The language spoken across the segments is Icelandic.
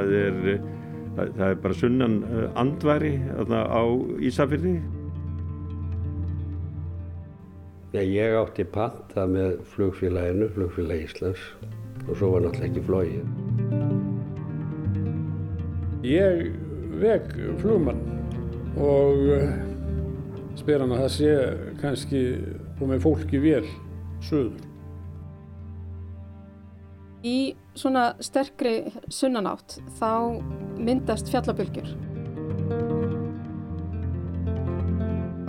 það er, það, það er bara sunnan andværi á Ísafyrði. Já, ég átti panta með flugfélaginu, flugfélag Íslands og svo var náttúrulega ekki flóið. Ég veg flugmann og spyr hann að það sé kannski komið fólki vel söður. Í svona sterkri sunnanátt þá myndast fjallabölgjur.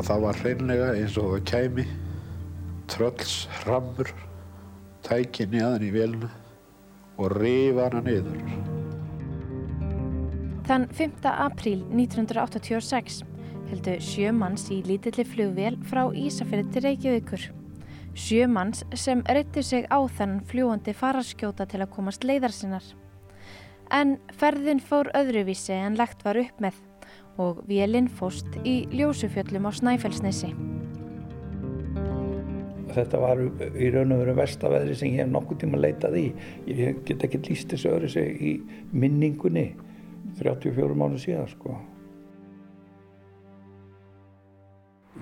Það var hreinlega eins og það kæmi trölls hrammur tæki niðan í velna og rifa hana niður. Þann 5. apríl 1986 heldu sjö manns í lítilli flugvél frá Ísafjörði til Reykjavíkur. Sjö manns sem reyttu sig á þann fljúandi faraskjóta til að komast leiðar sinnar. En ferðin fór öðruvísi en lagt var upp með og vélinn fóst í ljósufjöllum á Snæfellsnesi. Þetta var í raun og veru vestaveðri sem ég hef nokkuð tíma leitað í. Ég get ekki líst þessu öðru sig í minningunni 34 mánu síðan sko.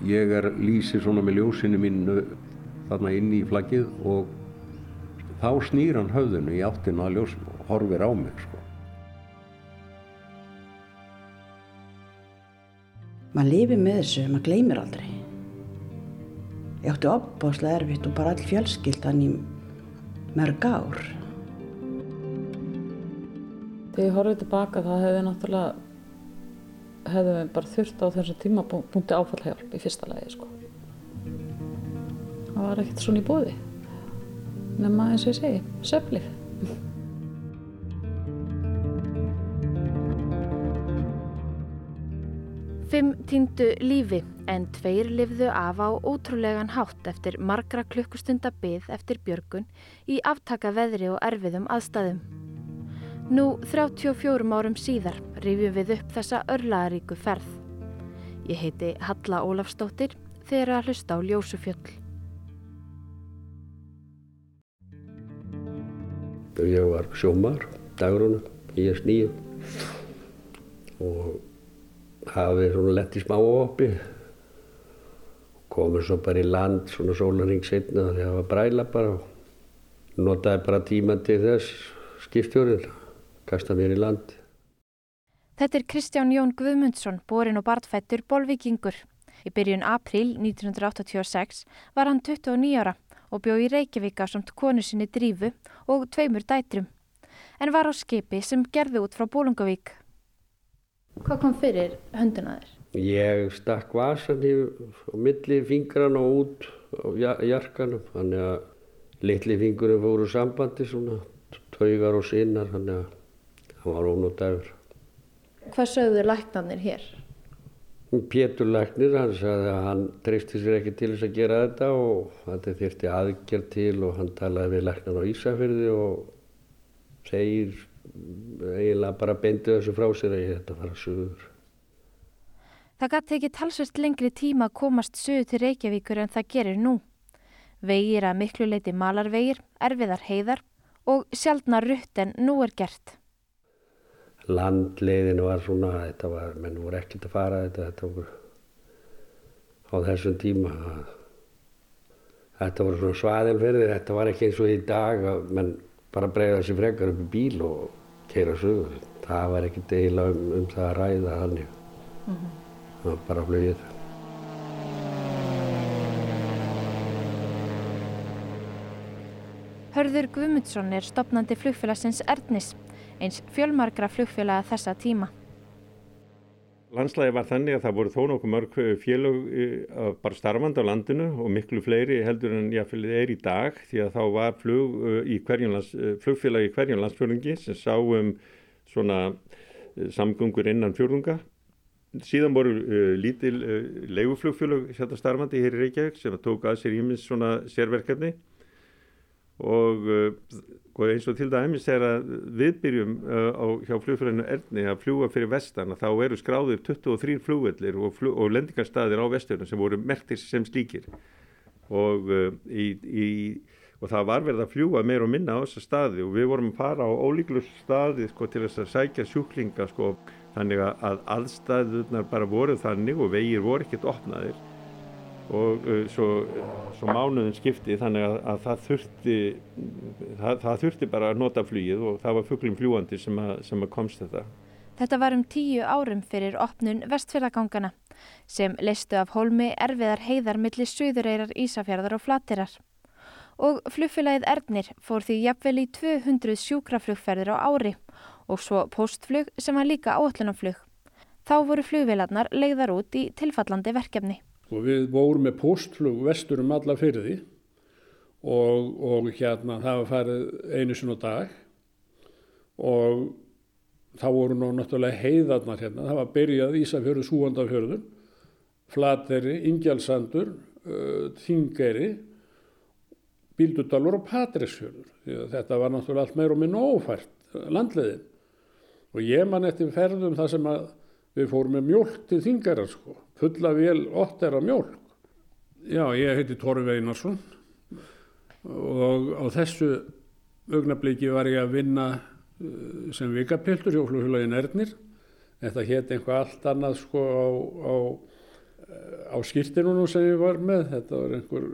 Ég er lýsið svona með ljósinu mínu þarna inn í flaggið og þá snýr hann höfðinu í áttinu að ljósinu og horfir á mig sko. Maður lifir með þessu, maður gleymir aldrei. Ég átti opbáslega erfitt og bara all fjölskyldan í mörg ár. Þegar ég horfið tilbaka það hefði náttúrulega hefði við bara þurft á þessum tímapunkti áfallhjálp í fyrsta lagi sko. Það var ekkert svona í bóði nema eins og ég segi, söflið. Fimm týndu lífi en tveir lifðu af á ótrúlegan hátt eftir margra klukkustunda byð eftir björgun í aftaka veðri og erfiðum aðstæðum. Nú 34 árum síðar rifjum við upp þessa örlaðaríku ferð. Ég heiti Halla Ólafstóttir þegar að hlusta á Ljósufjöll. Ég var sjómar, dagurunum, ég er snýjum og hafið svona lett í smá oppi komið svo bara í land svona sólaring setna þegar það var bræla bara. Og notaði bara tíma til þess skiptjórið kasta mér í land. Þetta er Kristján Jón Guðmundsson borin og bartfættur bolvikingur í byrjun april 1986 var hann 29 ára og bjó í Reykjavík á samt konu sinni Drífu og tveimur dætrum en var á skipi sem gerði út frá Bólungavík Hvað kom fyrir hönduna þér? Ég stakk vasan í milli fingran og út á jarkanum þannig að litli fingurum fóru sambandi svona taugar og sinnar þannig að það var ónótaður. Hvað sögðu læknarnir hér? Pétur læknir, hann sagði að hann treysti sér ekki til þess að gera þetta og þetta þurfti aðgjörð til og hann talaði við læknar á Ísafjörði og segir eiginlega bara beindi þessu frá sér að ég þetta fara sögur. Það gæti ekki talsvist lengri tíma að komast sögur til Reykjavíkur en það gerir nú. Vegir að miklu leiti malarvegir, erfiðar heiðar og sjálfna rutt en nú er gert. Landleiðinu var svona, þetta var, menn voru ekkert að fara þetta, þetta voru á þessum tíma. Þetta voru svona svaðilferðir, þetta var ekki eins og í dag að menn bara breyða sér frekar upp í bíl og keira sögur. Það var ekkert eiginlega um, um það að ræða þannig. Mm -hmm. Það var bara flugið. Hörður Guðmundsson er stopnandi flugfélagsins Ernis, eins fjölmargra flugfélaga þessa tíma. Landslægi var þannig að það voru þó nokkuð mörg félög bara starfandi á landinu og miklu fleiri heldur en jáfnvelið er í dag því að þá var flug í lands, flugfélagi í hverjum landsfjörðungi sem sá um svona samgöngur innan fjörðunga. Síðan voru uh, lítil uh, leiguflugfélög hérna starfandi hér í Reykjavík sem tók að sér ímins svona sérverkefni og uh, eins og til dæmis er að við byrjum uh, á, hjá flugfélaginu Erni að fljúa fyrir vestan þá eru skráðir 23 flugvellir og, flug, og lendingarstaðir á vesturinu sem voru merktir sem slíkir. Og, uh, í, í, og það var verið að fljúa meir og minna á þessa staði og við vorum að fara á ólíklu staði sko, til þess að sækja sjúklinga sko, þannig að aðstæðunar bara voru þannig og vegir voru ekkert opnaðir og uh, svo, svo mánuðin skipti þannig að, að það þurfti það, það þurfti bara að nota flugið og það var fugglum fljúandi sem sem að komst þetta. Þetta var um tíu árum fyrir opnun vestfjörðagangana sem leistu af hólmi erfiðar heiðar millir suðureyrar Ísafjörðar og Flatirar. Og flugfélagið Ernir fór því jafnvel í 200 sjúkraflugferðir á ári og svo postflug sem var líka áallunaflug. Þá voru flugvélarnar leiðar út í tilfallandi verkefni. Og við vorum með postflug vestur um alla fyrði og, og hérna það var farið einu sinn á dag og þá voru nú náttúrulega heiðarnar hérna. Það var byrjað Ísafjörðu, Súandafjörður, Flateri, Ingjalsandur, uh, Þingeri, Bíldudalur og Patræsfjörður. Þetta var náttúrulega allt meir og minn ófært landleiðin. Og ég man eftir ferðum það sem við fórum með mjölk til Þingera sko. Fulla vel ótt er að mjölk. Já, ég heiti Torfi Einarsson og á þessu augnabliki var ég að vinna Eh, sem vikapiltur hjá flugfélagin Ernir. Þetta hétt einhvað allt annað sko á, á, á skýrtinunum sem ég var með. Þetta var einhver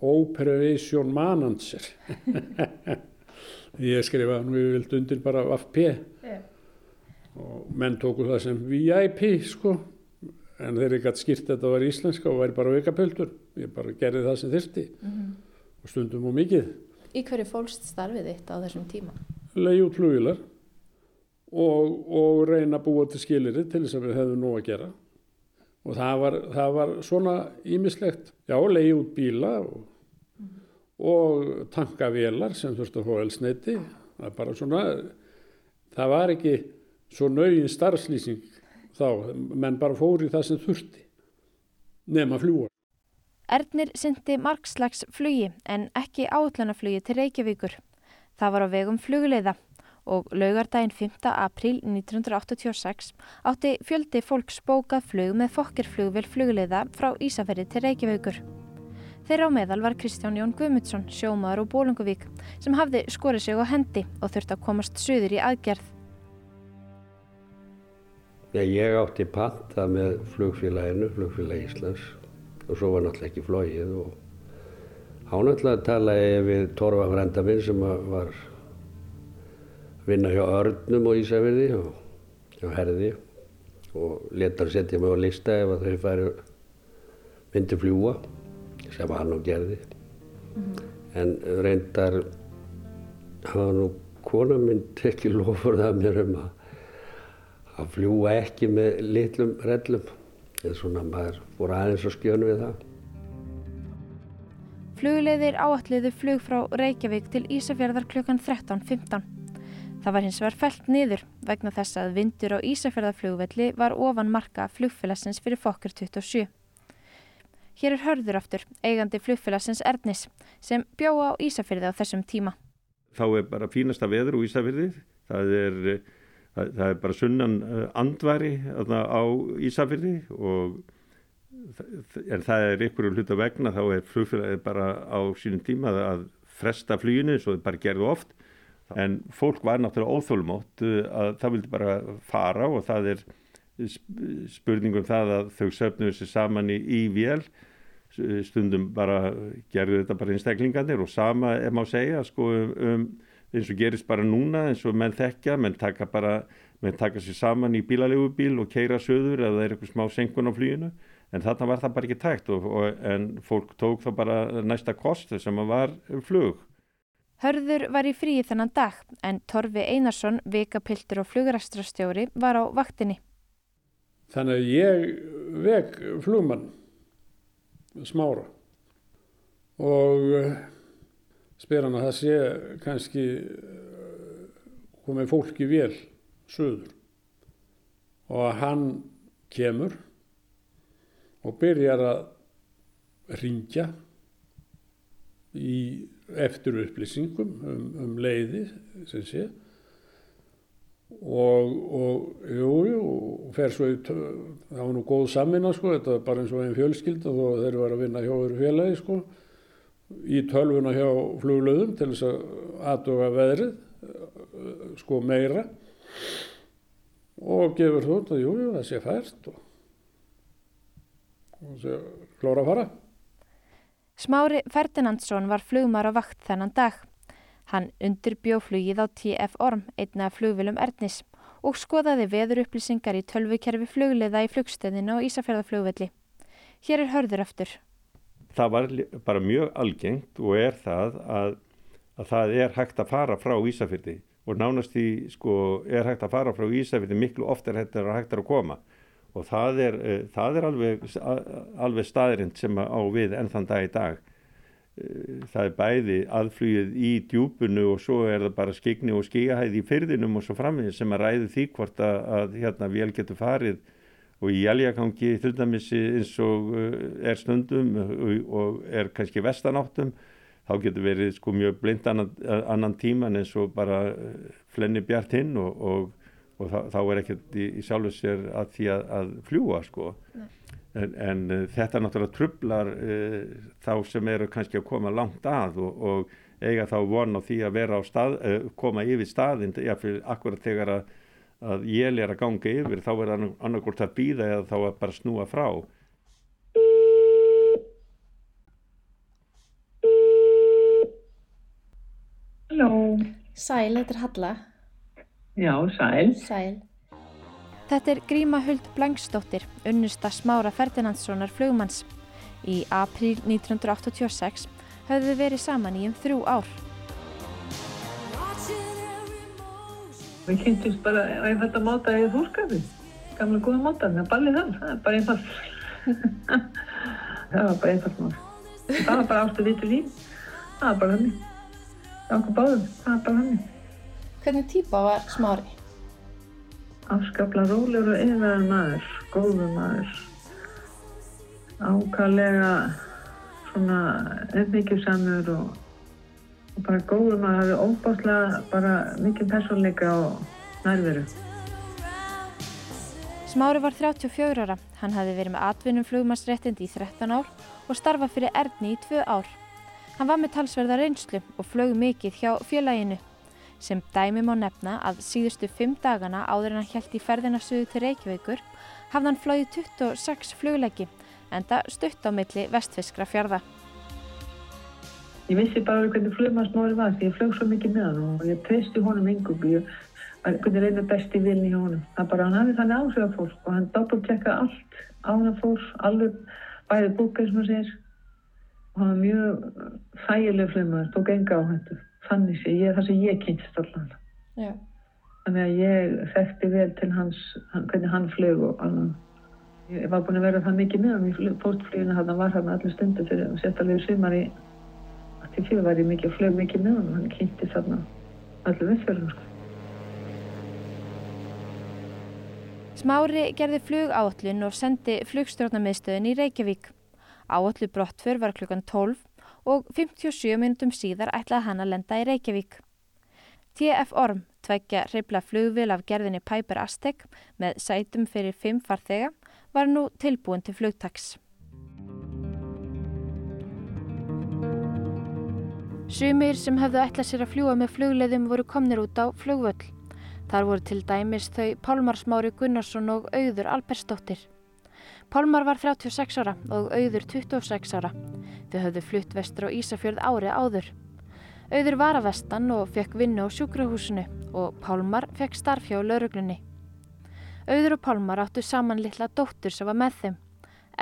Operation Manager. ég skrifaði hann við vilt undir bara FP yeah. og menn tóku það sem VIP sko en þeir ekki að skýrt þetta var íslenska og væri bara vikapiltur. Ég bara gerði það sem þyrsti mm -hmm. og stundum og mikið. Í hverju fólkst starfið þitt á þessum tíma? leiði út flugilar og, og reyna að búa til skiliri til þess að við hefðum nóg að gera og það var, það var svona ímislegt, já, leiði út bíla og, mm. og tankavélar sem þurfti að fá elsneiti það er bara svona það var ekki svo nögin starfslýsing þá, menn bara fóri það sem þurfti nema fljúa Ernir syndi margslags flugi en ekki átlunaflugi til Reykjavíkur Það var á vegum flugleiða og laugardaginn 5. april 1986 átti fjöldi fólks bókað flug með fokkirflugvel flugleiða frá Ísafjörði til Reykjavíkur. Þeirra á meðal var Kristján Jón Guðmundsson, sjómaður og Bólungavík, sem hafði skorið sig á hendi og þurfti að komast söður í aðgerð. Ég átti panta með flugfélaginu, flugfélag Íslands og svo var náttúrulega ekki flóið og Hánáttúrulega talaði ég við Torfa frenda minn sem var vinna hjá Örnum og Ísafjörði og hjá Herði og letar setja mig á lista ef þau færi myndi fljúa sem hann og gerði. Mm -hmm. En reyndar hafa nú kona minn tekið lofur það mér um að, að fljúa ekki með litlum rellum. En svona maður fór aðeins að skjönu við það. Flugleiðir áalliðu flug frá Reykjavík til Ísafjörðar klukkan 13.15. Það var hins vegar fælt niður vegna þess að vindur á Ísafjörðarflugvelli var ofan marka flugfélagsins fyrir fokkur 27. Hér er hörður aftur eigandi flugfélagsins Ernis sem bjóða á Ísafjörði á þessum tíma. Þá er bara fínasta veður úr Ísafjörði. Það er, það, það er bara sunnan eh, andværi á Ísafjörði og en það er ykkur hlut að vegna þá er flugfélagið bara á sínum tíma að fresta fluginu og það bara gerðu oft. En fólk var náttúrulega óþólmátt uh, að það vildi bara fara og það er spurningum það að þau söfnuðu sér saman í, í vél. Stundum bara gerðu þetta bara einstaklingarnir og sama er má segja sko um, eins og gerist bara núna eins og menn þekkja, menn taka bara menn taka sér saman í bílalegu og keira söður eða það er eitthvað smá senkun á fluginu en þarna var það bara ekki tækt og, og, en fólk tók þá bara næsta kostu sem var flug. Hörður var í fríi þennan dag en Torfi Einarsson, vikapiltur og flugræstrastjóri var á vaktinni. Þannig að ég veg flugmann smára og spyr hann að það sé kannski eh, komið fólki vel söður og að hann kemur og byrjar að ringja í eftir upplýsingum um, um leiði sem sé. Og, og jú, jú, fer svo í það var nú góð samvinna sko, þetta var bara eins og einn fjölskyld og þeir var að vinna hjá öðru félagi sko í tölvuna hjá fluglöðum til þess að aðduga veðrið, sko meira og gefur þú að jú, jú, það sé fært og, og sé klóra að fara. Smári Ferdinandsson var flugmar á vakt þennan dag. Hann undirbjó flugið á TF Orm, einna flugvilum Ernis og skoðaði veður upplýsingar í tölvukerfi flugliða í flugstöðinu og Ísafjörðaflugvelli. Hér er hörður eftir. Það var bara mjög algengt og er það að, að það er hægt að fara frá Ísafjörði og nánast í sko er hægt að fara frá Ísafjörði miklu oftar hægt að hægt að koma og það er, það er alveg, alveg staðirind sem á við enn þann dag í dag. Það er bæði aðflugið í djúpunu og svo er það bara skigni og skíahæði í fyrðinum og svo framvegð sem að ræði því hvort að, að hérna vel getur farið og í jæljagangi til dæmis eins og er stundum og er kannski vestanáttum þá getur verið sko mjög blind annan, annan tíman eins og bara flenni bjart hinn og, og og þá, þá er ekkert í, í sjálfu sér að því að, að fljúa sko. En, en þetta náttúrulega trublar uh, þá sem eru kannski að koma langt að og, og eiga þá von á því að vera á stað, uh, koma yfir staðinn, jáfnveil akkurat þegar að, að jél er að ganga yfir, þá er annarkort að býða eða þá að bara snúa frá. Halló. Sæl, þetta er Halla. Já, sæl. Sæl. Þetta er Gríma Huld Blangsdóttir, unnusta Smára Ferdinandssonar flugmanns. Í apríl 1986 höfðu verið saman í um þrjú ár. Við kynntumst bara fætti að máta í þúrskapi. Gamla góða máta, það er ballið þann, það er bara einfalt. það var bara einfalt mál. Það var bara ástu vitur líf. Það var bara hann. Það var okkur báðum, það var bara hann. Hvernig típa var Smári? Afskapla rólegur og yfirverðan maður, góður maður. Ákallega svona umbyggjusamur og, og bara góður maður. Það hefði óbáslega bara mikið persónleika og nærveru. Smári var 34 ára. Hann hafði verið með atvinnum flugmannsréttindi í 13 ár og starfað fyrir Erni í 2 ár. Hann var með talsverða reynslu og flög mikið hjá félaginu. Sem dæmi má nefna að síðustu fimm dagana áður en hann held í ferðina suðu til Reykjavíkur hafði hann flóið 26 flugleggi enda stutt á milli vestfiskra fjörða. Ég vissi bara hvernig flugmannsmári var því ég flög svo mikið með hann og ég treysti honum yngum og ég var hvernig reyna besti vilni hjá honum. Það bara hann hafði þannig áhrif af fólk og hann doppeltekka allt á hann fólk, alveg bæði búkað sem hann segir. Og hann var mjög þægileg flugmann, tók enga áhættu. Þannig sé ég það sem ég kynst allan. Já. þannig að ég þekkti vel til hans hvernig hann flög og allan. Ég var búin að vera það mikið með hann í postfluginu hann var hann allir stundu fyrir sérstaklega sumar í 84 var ég mikið og flög mikið með hann hann kynnti þarna allir vissverðum sko. Smári gerði flugállun og sendi flugstjórnarmiðstöðin í Reykjavík. Áallu brottför var klukkan 12 og 57 minnum síðar ætlaði hann að lenda í Reykjavík. TF Orm, tveggja hreifla flugvil af gerðinni Piper Aztec með sætum fyrir fimm farþega, var nú tilbúin til flugtaks. Sumir sem höfðu ætlað sér að fljúa með flugleiðum voru komnir út á flugvöll. Þar voru til dæmis þau Pálmar Smári Gunnarsson og Auður Albersdóttir. Pálmar var 36 ára og Auður 26 ára. Þau höfðu flutt vestur á Ísafjörð ári áður. Auður var að vestan og fekk vinnu á sjúkrahúsinu og Pálmar fekk starf hjá lauruglunni. Auður og Pálmar áttu saman litla dóttur sem var með þeim,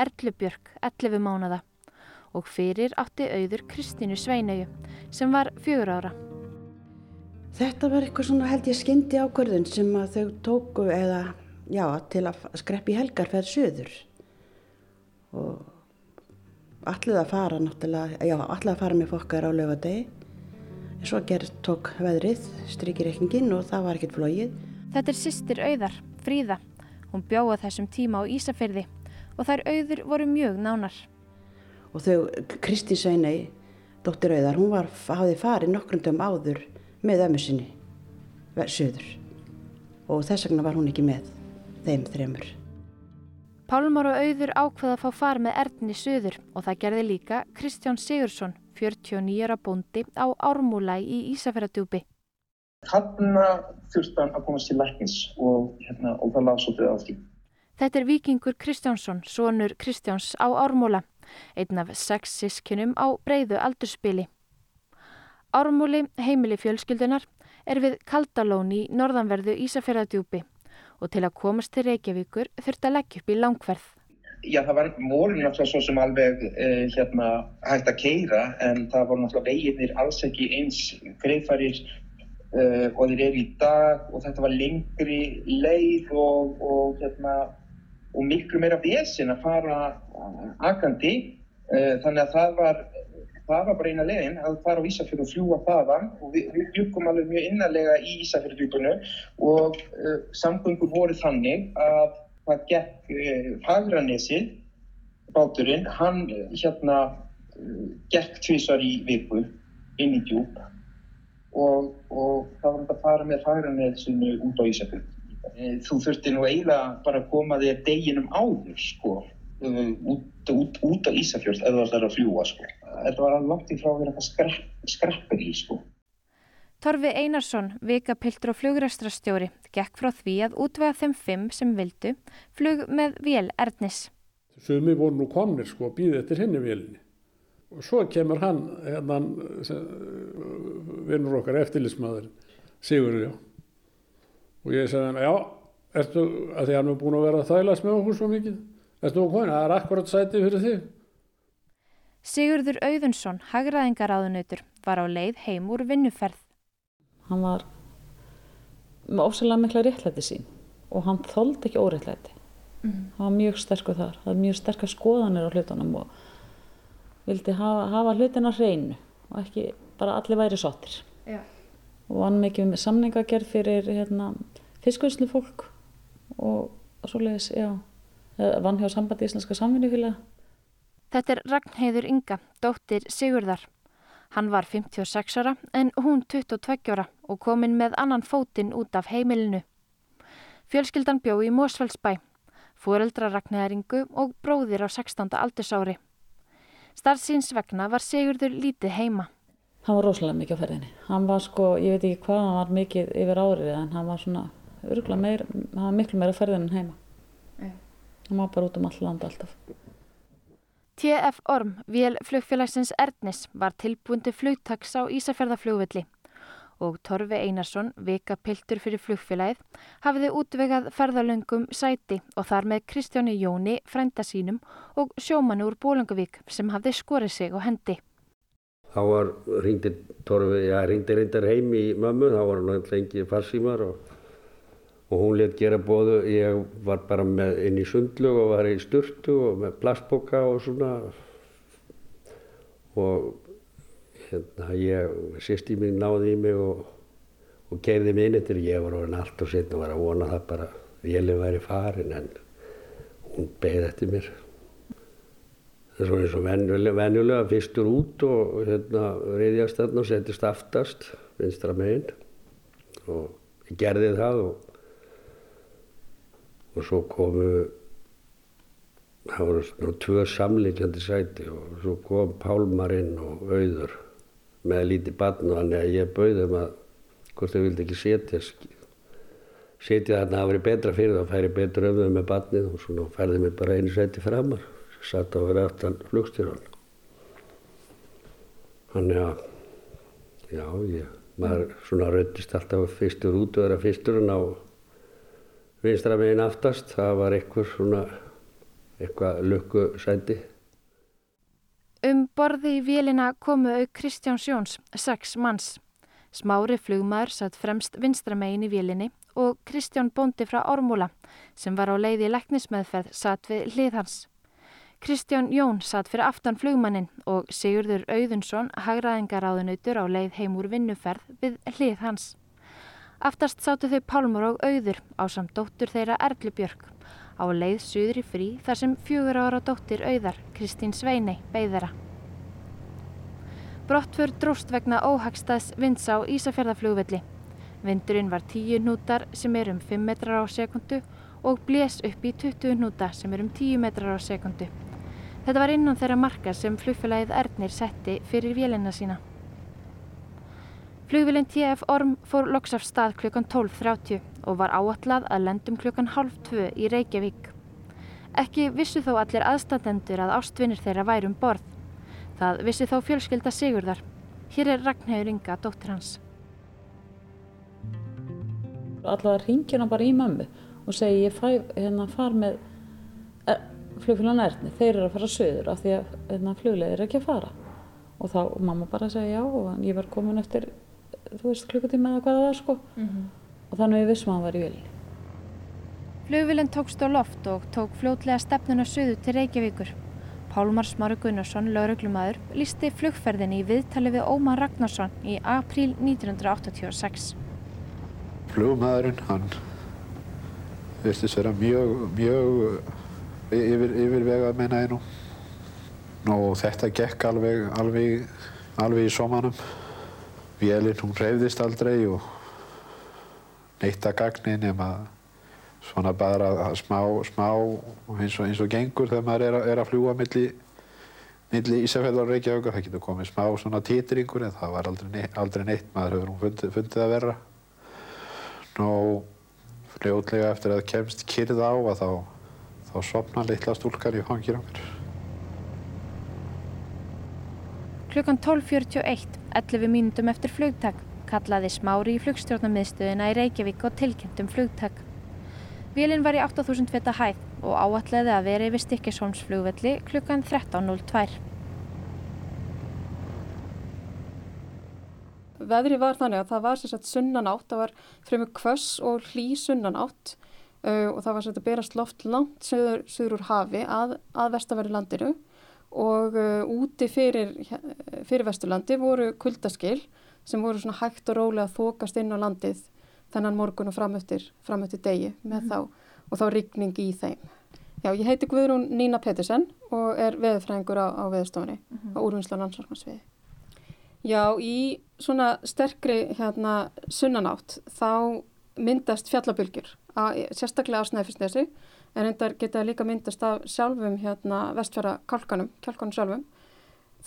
Erlubjörg, 11 mánada og fyrir átti Auður Kristínu Sveinauju sem var fjögur ára. Þetta var eitthvað svona held ég skyndi ákvörðun sem að þau tóku eða já, til að skreppi helgarferð söður og allir að fara náttúrulega, já, allir að fara með fokkar á lögadegi. Svo gerð tók veðrið, strykirreikningin og það var ekkert flóið. Þetta er sýstir Auðar, Fríða. Hún bjóða þessum tíma á Ísafyrði og þær Auður voru mjög nánar. Og þau, Kristi Sveinei, dóttir Auðar, hún var, hafði farið nokkrum dögum áður með ömmu sinni, söður. Og þess vegna var hún ekki með þeim þremur. Pálmar og auður ákveða að fá far með Erni söður og það gerði líka Kristján Sigursson, 49 ára bóndi á Ármúlæ í Ísafjörðardjúpi. Hanna þurfti hann að komast til læknis og, hérna, og það lág svolítið á því. Þetta er vikingur Kristjánsson, sonur Kristjáns á Ármúla, einn af sex sískinum á breyðu aldurspili. Ármúli, heimili fjölskyldunar, er við Kaldalón í norðanverðu Ísafjörðardjúpi og til að komast til Reykjavíkur þurft að leggja upp í langferð. Já, það var mólun náttúrulega svo sem alveg eh, hérna, hægt að keira en það voru náttúrulega veginnir alls ekki eins greiðfærir eh, og þeir eru í dag og þetta var lengri leið og, og, hérna, og miklu meira vesin að fara akandi eh, þannig að það var það var bara eina leginn að fara á Ísafjörðu og fljúa þaðan. Og við, við byggum alveg mjög innanlega í Ísafjörðudjúpunu og uh, samgöngur voru þannig að það gekk uh, Fagranesið, báturinn, hann hérna uh, gekk tvísar í viku inn í djúp. Og, og það var að fara með Fagranesinu út á Ísafjörðu. Þú þurfti nú eiginlega bara að koma þér deginum áður sko út, út, út á Ísafjörð eða það er að fljúa sko þetta var alveg langt í frá að vera eitthvað skreppur í sko. Torfi Einarsson, vikapiltur og flugræstrastjóri, gekk frá því að útvega þeim fimm sem vildu flug með vél Ernis. Sumi voru nú komnir sko, býðið eftir henni vélinni. Og svo kemur hann, hérna, vinnur okkar eftirlismæður, Sigurður. Og ég sagði hann, já, ertu, að því hann er búin að vera að þælast með okkur svo mikið, ertu nú komin, það er akkurat sætið fyrir þig. Sigurður Auðunsson, hagraðingaráðunautur, var á leið heim úr vinnuferð. Hann var með ósæðilega mikla réttlæti sín og hann þóldi ekki óréttlæti. Mm. Hann var mjög sterkur þar, það var mjög sterkar skoðanir á hlutunum og vildi hafa, hafa hlutina hreinu og ekki bara allir væri sottir. Já. Og hann mikið með samningagerð fyrir hérna, fiskvöðslu fólk og svoleiðis, já, vann hjá sambandi íslenska samvinnufélag. Þetta er Ragnheiður Inga, dóttir Sigurðar. Hann var 56 ára en hún 22 ára og kominn með annan fótinn út af heimilinu. Fjölskyldan bjó í Mósfellsbæ, fóreldra Ragnheiður Ingu og bróðir á 16. aldursári. Starfsins vegna var Sigurður lítið heima. Hann var rosalega mikið á ferðinni. Hann var sko, ég veit ekki hvað, hann var mikið yfir árið en hann var svona, örgulega meir, hann var miklu meira ferðin en heima. Hann var bara út um all landa alltaf. TF Orm, vél flugfélagsins Erdnis, var tilbúindi flugtaks á Ísafjörðaflugvilli og Torfi Einarsson, vikapiltur fyrir flugfélagið, hafiði útvegað ferðalöngum sæti og þar með Kristjáni Jóni, frænda sínum og sjómanu úr Bólungavík sem hafði skorið sig á hendi. Þá var ringdi Torfi, já ringdi reyndar heim í mömmu, þá var hann lengi farsímar og og hún let gera bóðu, ég var bara með inn í sundlu og var í sturtu og með plastboka og svona. Og hérna ég, sýsti mín náði í mig og, og keifði mig inn eftir, ég var orðin allt og setn og var að vona það bara vélum væri farin en hún beigði eftir mér. Það er svona eins og venjulega, venjulega fyrstur út og hérna reyðjast þarna og settist aftast vinstra meginn og ég gerði það og og svo komu það voru tvö samlíkjandi sæti og svo kom Pálmarinn og Auður með lítið barn og þannig að ég bauði þeim að hvort þau vildi ekki setja setja þarna að það væri betra fyrir það að færi um þau með barnið og svona færði mér bara einu sæti framar satt á verið aftan flugstjóran þannig að já, ég maður svona röndist alltaf fyrstur út og vera fyrsturinn á vinstra meginn aftast, það var eitthvað svona, eitthvað lukkusæti. Um borði í vélina komu auk Kristján Sjóns, sex manns. Smári flugmaður satt fremst vinstra meginn í vélinni og Kristján Bóndi frá Ármúla sem var á leiði læknismeðferð satt við hlið hans. Kristján Jón satt fyrir aftan flugmannin og Sigurður Auðunsson hagraðingaráðunautur á leið heim úr vinnuferð við hlið hans. Aftast sátu þau Pálmur og auður á samt dóttur þeirra Erlubjörg á leið suður í frí þar sem fjögur ára dóttir auðar Kristín Sveinei beigðara. Brottfur dróst vegna óhagstaðs vinds á Ísafjörðaflugvelli. Vindurinn var tíu nútar sem er um 5 metrar á sekundu og blés upp í 20 hnúta sem er um 10 metrar á sekundu. Þetta var innan þeirra marka sem flugfélagið Ernir setti fyrir vélina sína. Flugvélinn TF Orm fór loks af stað klukkan 12.30 og var áallad að lendum klukkan halv 2 í Reykjavík. Ekki vissu þó allir aðstandendur að ástvinnir þeirra værum borð. Það vissi þó fjölskylda Sigurðar. Hér er Ragnhauður Inga, dóttir hans. Allavega ringir hann bara í mömmu og segi ég fæ, hérna, far með e, flugfélagan Erni, þeir eru að fara söður af því að hérna, fluglega er ekki að fara. Og þá og mamma bara segi já og ég var komin eftir, þú veist, klukkutíma eða hvað það var sko. Mm -hmm. Og þannig við vissum að hann var í vilni. Flugvillin tókst á loft og tók fljótlega stefnuna söðu til Reykjavíkur. Pálmar Smáru Gunnarsson, lauruglumæður, lísti flugferðinni í viðtali við Ómar Ragnarsson í apríl 1986. Flugumæðurinn, hann virtist vera mjög, mjög yfir, yfirvegað meina ég nú. Nú þetta gekk alveg, alveg, alveg í somanum. Vélinn hún reyðist aldrei og neitt að gagni nema svona bara smá, smá eins og, eins og gengur þegar maður er, a, er að fljúa milli, milli Ísafjörðar og Reykjavík. Það getur komið smá svona títringur en það var aldrei neitt, aldrei neitt. maður hefur hún fundið, fundið að vera. Nú fljótlega eftir að kemst kyrð á að þá, þá sopna litla stúlkar í hangir á mér. Klukkan 12.41, 11 mínutum eftir flugtak, kallaði Smári í flugstjórnarmiðstöðina í Reykjavík og tilkynntum flugtak. Vélinn var í 8000 feta hæð og áallega að vera yfir Stikkishólmsflugvelli klukkan 13.02. Veðri var þannig að það var sérstaklega sunnanátt, það var fremur kvöss og hlý sunnanátt uh, og það var sérstaklega berast loft langt söður, söður úr hafi að, að vestaveri landinu og uh, úti fyrir, fyrir vesturlandi voru kuldaskil sem voru svona hægt og rólega þokast inn á landið þennan morgun og framöftir, framöftir degi með mm. þá og þá rigning í þeim. Já, ég heiti Guðrún Nína Pettersen og er veðurfræðingur á, á veðurstofunni mm -hmm. á úrvinnsla landsvarmarsviði. Já, í svona sterkri hérna sunnanátt þá myndast fjallabölgjur, sérstaklega á Snæfellsnesi en reyndar geta líka myndast af sjálfum hérna vestfjara kálkanum, kálkanum sjálfum.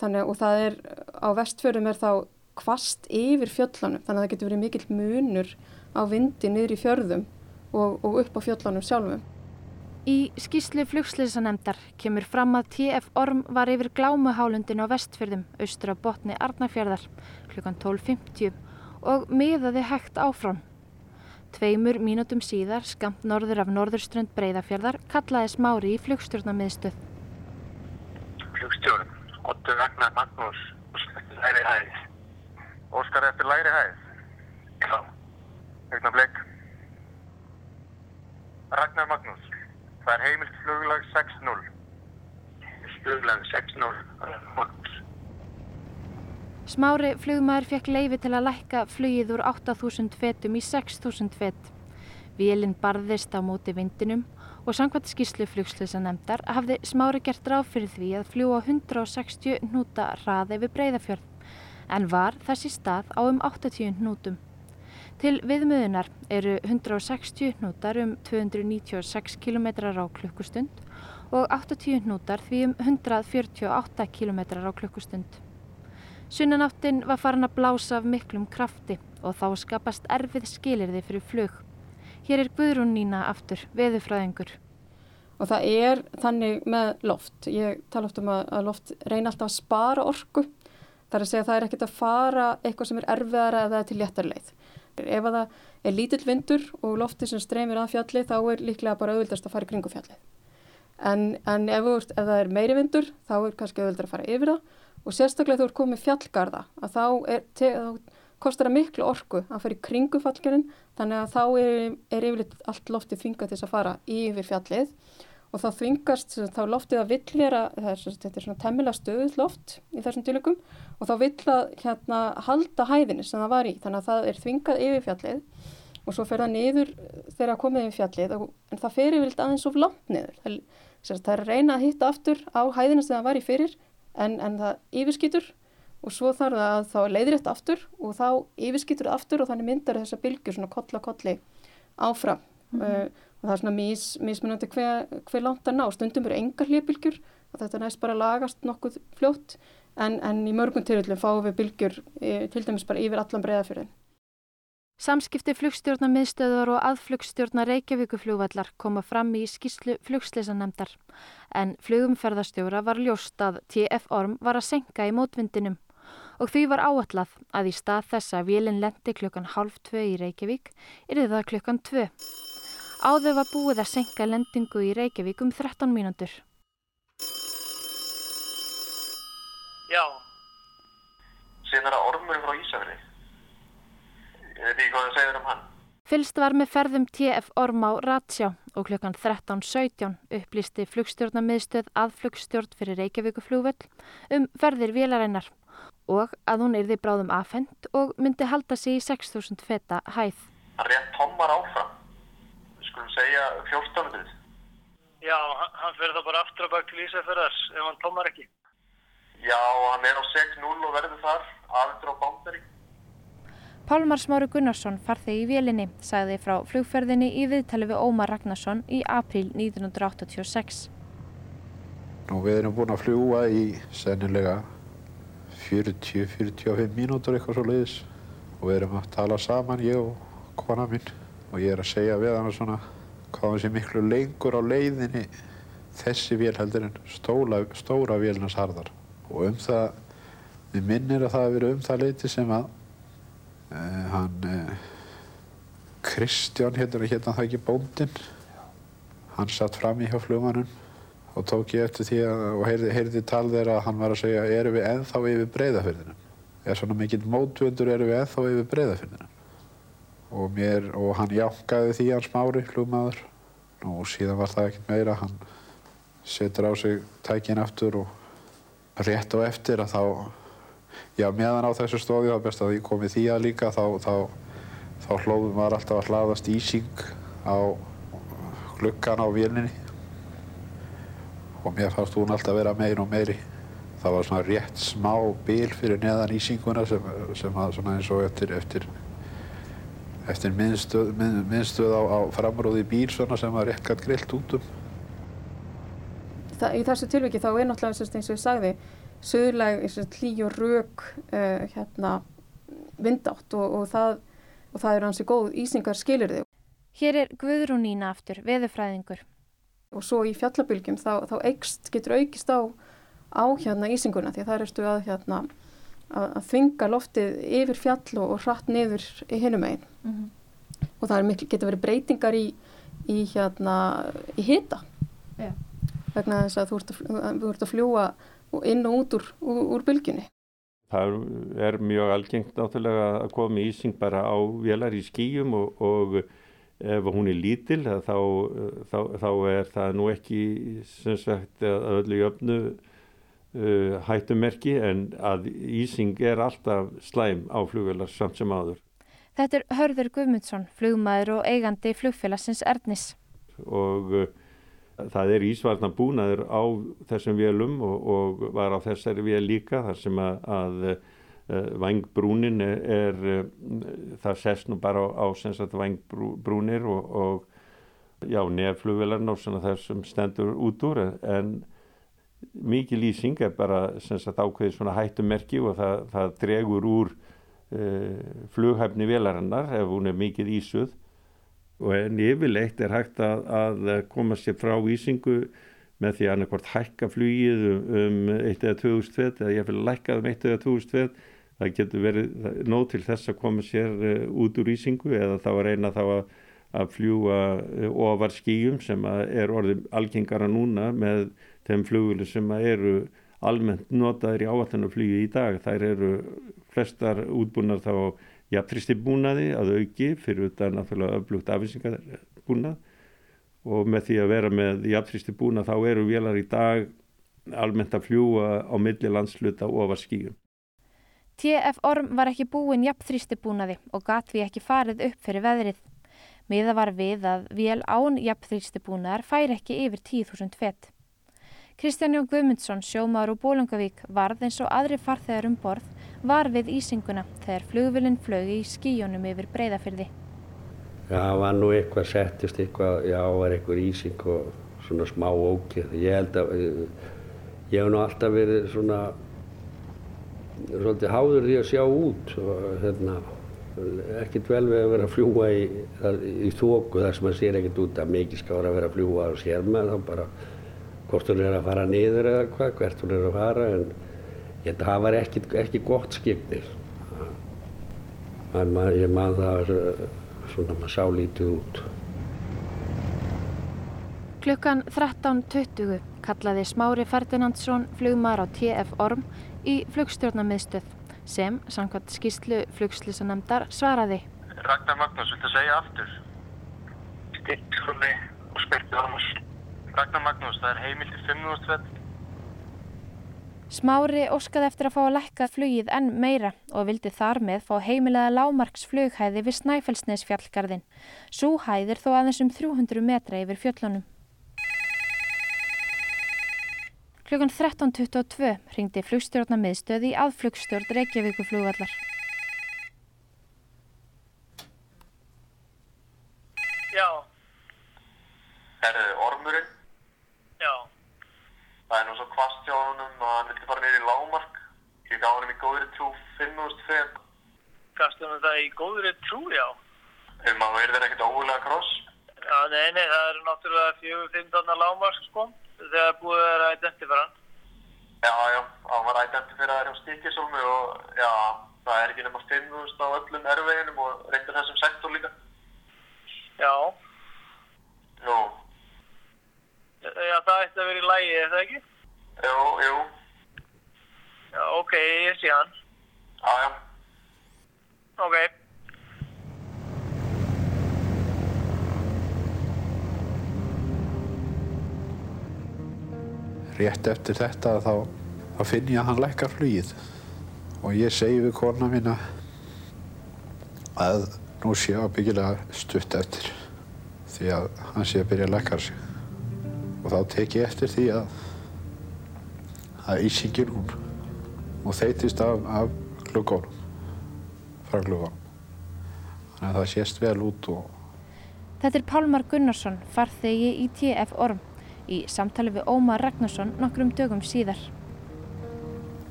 Þannig og það er, á vestfjörum er þá kvast yfir fjöllunum þannig að það getur verið mikill munur á vindi niður í fjörðum og, og upp á fjöllunum sjálfum. Í skýslu flugslisanemdar kemur fram að TF Orm var yfir glámuhálundin á vestfjörðum austur á botni Arnafjörðar klukkan 12.50 og miðaði hægt áfram. Tveimur mínútum síðar, skamt norður af norðurströnd Breiðafjörðar, kallaði Smári í flugstjórnarmiðstöð. Flugstjórn, Otto Ragnar Magnús, læri hæð. Óskar eftir læri hæð? Já. Egnar blik. Ragnar Magnús, það er heimilt fluglag 6-0. Fluglag 6-0, Magnús. Smári flugmaður fekk leifi til að lækka flugið úr 8.000 fetum í 6.000 fet. Vélinn barðist á móti vindinum og samkvæmt skýrslu flugslösa nefndar hafði Smári gert ráð fyrir því að fljúa 160 hnúta hraði við breyðafjörð en var þessi stað á um 80 hnútum. Til viðmöðunar eru 160 hnútar um 296 km á klukkustund og 80 hnútar því um 148 km á klukkustund. Sunnanáttin var farin að blása af miklum krafti og þá skapast erfið skilirði fyrir flug. Hér er Guðrún Nína aftur, veðufræðingur. Og það er þannig með loft. Ég tala oft um að loft reyna alltaf að spara orku. Það er að segja að það er ekkert að fara eitthvað sem er erfiðara eða til léttarleið. Ef það er lítill vindur og lofti sem streymir að fjalli þá er líklega bara auðvildast að fara kringu fjallið. En, en ef, ef það er meiri vindur þá er kannski auðvildar að fara yfir það og sérstaklega þú ert komið fjallgarða að þá, er, þá kostar það miklu orku að fara í kringu fjallgarðin þannig að þá er, er yfirleitt allt loftið þvingað til þess að fara yfir fjallið. Og þá þvingast þá loftið að vill vera, þetta er svona temmilega stöðuð loft í þessum tilökum og þá vill að hérna halda hæðinni sem það var í. Þannig að það er þvingað yfir fjallið og svo fer það niður þegar það komið yfir fjallið en það fer yfirleitt aðeins of langt niður. Það, það er að reyna að hitta aftur á hæðina sem það var í fyrir en, en það yfirskýtur og svo þarf það að þá leiðrétt aftur og þá yfirskýtur það aftur og þannig myndar þessa bylgjur svona koll að kolli áfram mm -hmm. uh, og það er svona mis, mismunandi hver, hver langt að ná. Stundum eru engar hlýjabilgjur og þetta næst bara lagast nokkuð fljótt en, en í mörgum tilfellum fáum við bilgjur e, til dæmis bara yfir allan breyðafjörðin. Samskipti flugstjórnarmiðstöðar og aðflugstjórnar Reykjavíkuflugvallar koma fram í skýslu flugsleisanemdar en flugumferðarstjóra var ljóst að TF-orm var að senka í mótvindinum og því var áallad að í stað þess að vélinn lendi klukkan halv tvö í Reykjavík er það klukkan tvö. Áður var búið að senka lendingu í Reykjavík um 13 mínútur. Já. Síðan er það ormur frá Ísafri. Ég veit ekki hvað það segir um hann. Fylst var með ferðum TF Orm á Ratsjá og klukkan 13.17 upplýsti flugstjórnamiðstöð að flugstjórn fyrir Reykjavíkuflúvöll um ferðir vélareinar og að hún erði bráðum afhend og myndi halda sig í 6.000 feta hæð. Hann rétt tommar áfram. Við skulum segja 14 minnir. Já, hann fyrir það bara aftur að baka til Ísafjörðars ef hann tommar ekki. Já, hann er á 6-0 og verður þar aðeins á bándari. Pálmar Smáru Gunnarsson farþegi í vélinni sagði frá flugferðinni í viðtali við Ómar Ragnarsson í april 1986. Nú við erum búin að fljúa í sennilega 40-45 mínútur eitthvað svo leiðis og við erum að tala saman, ég og kona mín og ég er að segja við hann svona hvað hann sé miklu lengur á leiðinni þessi vél heldur en stóla, stóra vélnars harðar og um það, við minnir að það hefur verið um það leiti sem að hann uh, Kristján hérna hérna það ekki bóndinn? Hann satt fram í hjá flugmannum og tók ég eftir því að, og heyrði, heyrði tal þeirra að hann var að segja erum við enþá yfir breyðafyrðinum er svona mikill mótvöndur erum við enþá yfir breyðafyrðinum og og hann jánkaði því hans mári flugmaður. Og síðan var það ekkert meira. Hann setur á sig tækin aftur og rétt á eftir að þá Já, meðan á þessu stóði þá best að því komið því að líka þá, þá, þá hlóðum maður alltaf að hlaðast ísing á glukkan á vélninni og mér fannst hún alltaf vera meir og meiri. Það var svona rétt smá bil fyrir neðan ísinguna sem, sem að svona eins og eftir, eftir, eftir minnstöð, minn, minnstöð á, á framrúði bíl svona sem var rétt gætt grillt út um. Það, í þessu tilviki þá er náttúrulega eins og ég sagði söðurlæg hlý og rauk uh, hérna, vindátt og, og, það, og það er hansi góð ísingar skilir þig. Hér er Guðrúnína aftur, veðurfræðingur. Og svo í fjallabylgjum þá, þá eikst, getur aukist á, á hérna ísinguna því að það erstu að, hérna, að, að þvinga loftið yfir fjall og, og hratt niður í hinum einn. Mm -hmm. Og það mikil, getur verið breytingar í, í, hérna, í hita. Yeah. Vegna þess að þú ert að, þú ert að fljúa inn og út úr, úr, úr bylginni. Það er mjög algengt náttúrulega að koma ísing bara á vélar í skýjum og, og ef hún er lítil þá, þá, þá er það nú ekki sem sagt að öllu jöfnu uh, hættumerki en að ísing er alltaf slæm á flugvelar samt sem áður. Þetta er Hörður Guðmundsson, flugmaður og eigandi flugfélagsins Ernis. Og uh, það er ísvarna búnaður á þessum vélum og, og var á þessari vél líka þar sem að, að uh, vangbrúnin er, er uh, það sest nú bara á, á vangbrúnir og, og já, neflugvelarn og svona þessum stendur út úr en mikið lýsing er bara sagt, ákveðið svona hættumerki og það, það dregur úr uh, flughæfni vélarinnar ef hún er mikið ísuð og en yfirleitt er hægt að, að koma sér frá vísingu með því að annarkvært hækka flugið um, um 1 eða 2000 fet eða ég vil lækka um 1 eða 2000 fet það getur verið nóg til þess að koma sér uh, út úr vísingu eða þá að reyna þá að, að fljúa uh, ofar skýjum sem er orðið algengara núna með þeim flugulu sem eru almennt notaður í áallanarflugi í dag. Þær eru flestar útbúnar þá jafntristi búnaði að auki fyrir þetta náttúrulega öflugt afvísingarbúnað og með því að vera með jafntristi búnað þá eru vélar í dag almennt að fljúa á milli landsluta ofar skíum. TF Orm var ekki búin jafnþrýsti búnaði og gat við ekki farið upp fyrir veðrið. Miða var við að vél án jafnþrýsti búnaðar fær ekki yfir 10.000 fett. Kristján Jón Guðmundsson, sjómaður úr Bólungavík, varð eins og aðri farþegar um borð var við Ísinguna þegar flugvilinn flög í skíjónum yfir breyðafyrði. Já, það var nú eitthvað settist eitthvað, já, var eitthvað ísing og svona smá ókið. Ég held að, ég hef nú alltaf verið svona, svolítið háður því að sjá út og hérna, ekkert vel við að vera að fljúa í, í þóku þar sem maður sér ekkert út að mikið skára að vera að fljúa og sér maður þá bara hvort hún er að fara niður eða hvað, hvert hún er að fara en ég það var ekki, ekki gott skipnir. Ég man það svona maður sá lítið út. Klukkan 13.20 kallaði Smári Ferdinandsson flugmar á TF Orm í flugstjórnamiðstöð sem, samkvæmt skýslu flugslisanemdar, svaraði. Ragnar Magnús, viltu segja aftur? Stiltrúli og spyrtu Ormus. Ragnar Magnús, það er heimilt í 5.000 fett. Smári óskaði eftir að fá að lækka flugið enn meira og vildi þar með fá heimilega lámarksflughæði við Snæfellsnesfjallgarðin. Sú hæðir þó aðeins um 300 metra yfir fjöllunum. Klukkan 13.22 ringdi flugstjórnamiðstöð í aðflugstjórn Reykjavíkuflugvallar. Já. Herðu, ormurinn? Já. Það er nú svo kvast hjá honum að hann vilti fara niður í lámark. Ég gaf hann í góðri trú 5.000 fett. Gastu hann það í góðri trú, já? Um að verður ekkert óhulega kross. Já, nei, nei, það eru náttúrulega 4-15 lámark, sko. Þegar búið að vera identifera hann. Já, já, hann var identiferaður hjá Stíkisólmi og já, það er ekki nema 5.000 á öllum erfiðinum og reyndur þessum sektor líka. Já. Jú. Já, það ætti að vera í lægi, er það ekki? Jú, jú. Já, ok, ég sé hann. Já, já. Ok. Rétt eftir þetta þá, þá finn ég að hann lækkar flugið. Og ég segi við kona mína að nú sé ábyggilega stutt eftir því að hann sé að byrja að lækkar sig. Og þá tek ég eftir því að að ísingin hún og þeitist af, af gluggónum gluggónum þannig að það sést vel út og Þetta er Pálmar Gunnarsson, farþegi í TF Orm í samtali við Ómar Ragnarsson nokkrum dögum síðar.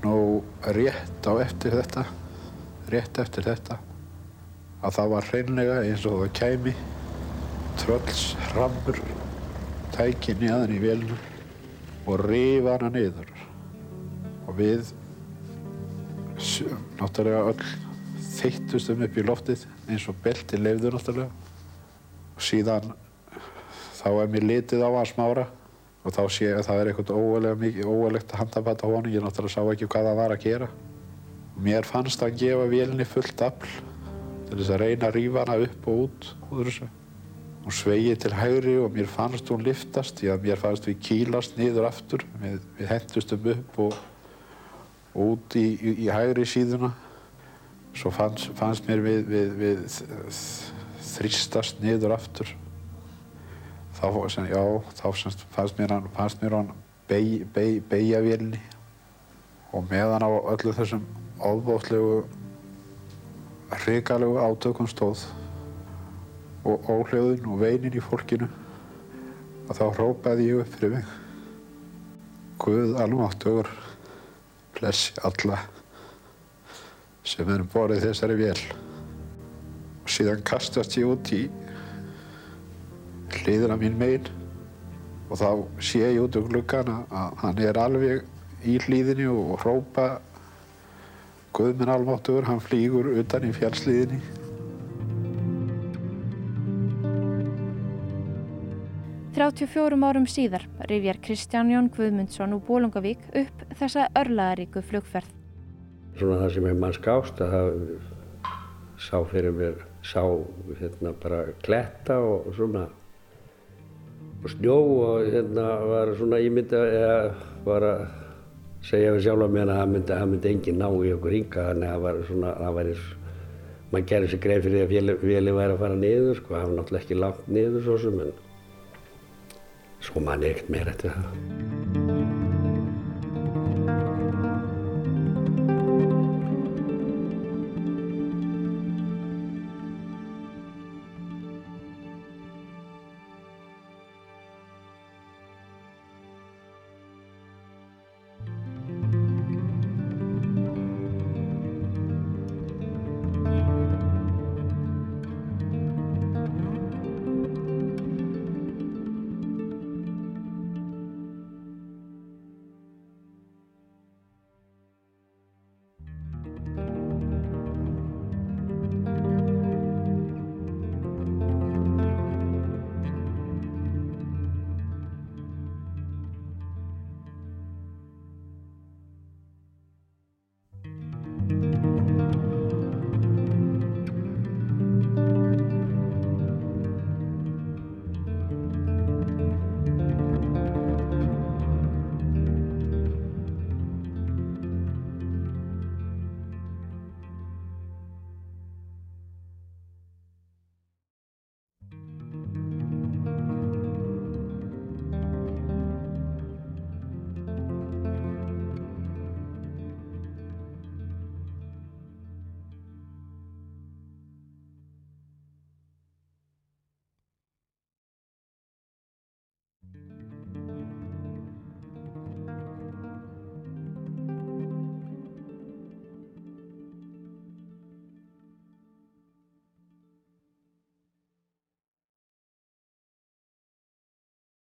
Nú rétt á eftir þetta, rétt eftir þetta, að það var hreinlega eins og það kæmi trölls hrammur tæki niðan í vélinu og rifa hana niður. Og við náttúrulega öll þeittustum upp í loftið eins og belti leifðu náttúrulega og síðan þá er mér litið á að smára og þá sé ég að það er eitthvað óægilegt handabata á honum, ég náttúrulega sá ekki hvað það var að gera. Mér fannst að gefa vélinni fullt afl til þess að reyna að rífa hana upp og út úr þessu. Hún svegi til hægri og mér fannst hún liftast, að mér fannst við kýlast niður aftur, við, við hendustum upp og, og út í, í, í hægri síðuna. Svo fannst, fannst mér við, við, við þrýstast niður aftur. Þá, sem, já, þá sem, fannst mér hann, fannst mér hann beigja bey, vélni og meðan á öllu þessum óbótlegu hrigalegu átökum stóð og óhljóðun og veinin í fólkinu og þá hrópaði ég upp fyrir mig. Guð almáttugur blessi alla sem er borðið þessari vél og síðan kastast ég út í hliðina mín megin og þá sé ég út um gluggana að hann er alveg í hlýðinni og hrópa Guðminn almáttugur, hann flýgur utan í fjallslíðinni. Þrjáttjú fjórum árum síðar rifjar Kristján Jón Guðmundsson úr Bólungavík upp þessa örlaðaríku flugferð. Svona það sem er mann skást að það sá fyrir mér, sá hérna bara kletta og svona og snjó og hérna var svona ímynda eða var að segja við sjálf að mér að það myndi, myndi engin ná í okkur ynga þannig að það var svona, það væri mann gerði sér greið fyrir því að vélið væri að fara niður sko, það var náttúrulega ekki langt niður svo sem en svo mann ekkert meira eftir það.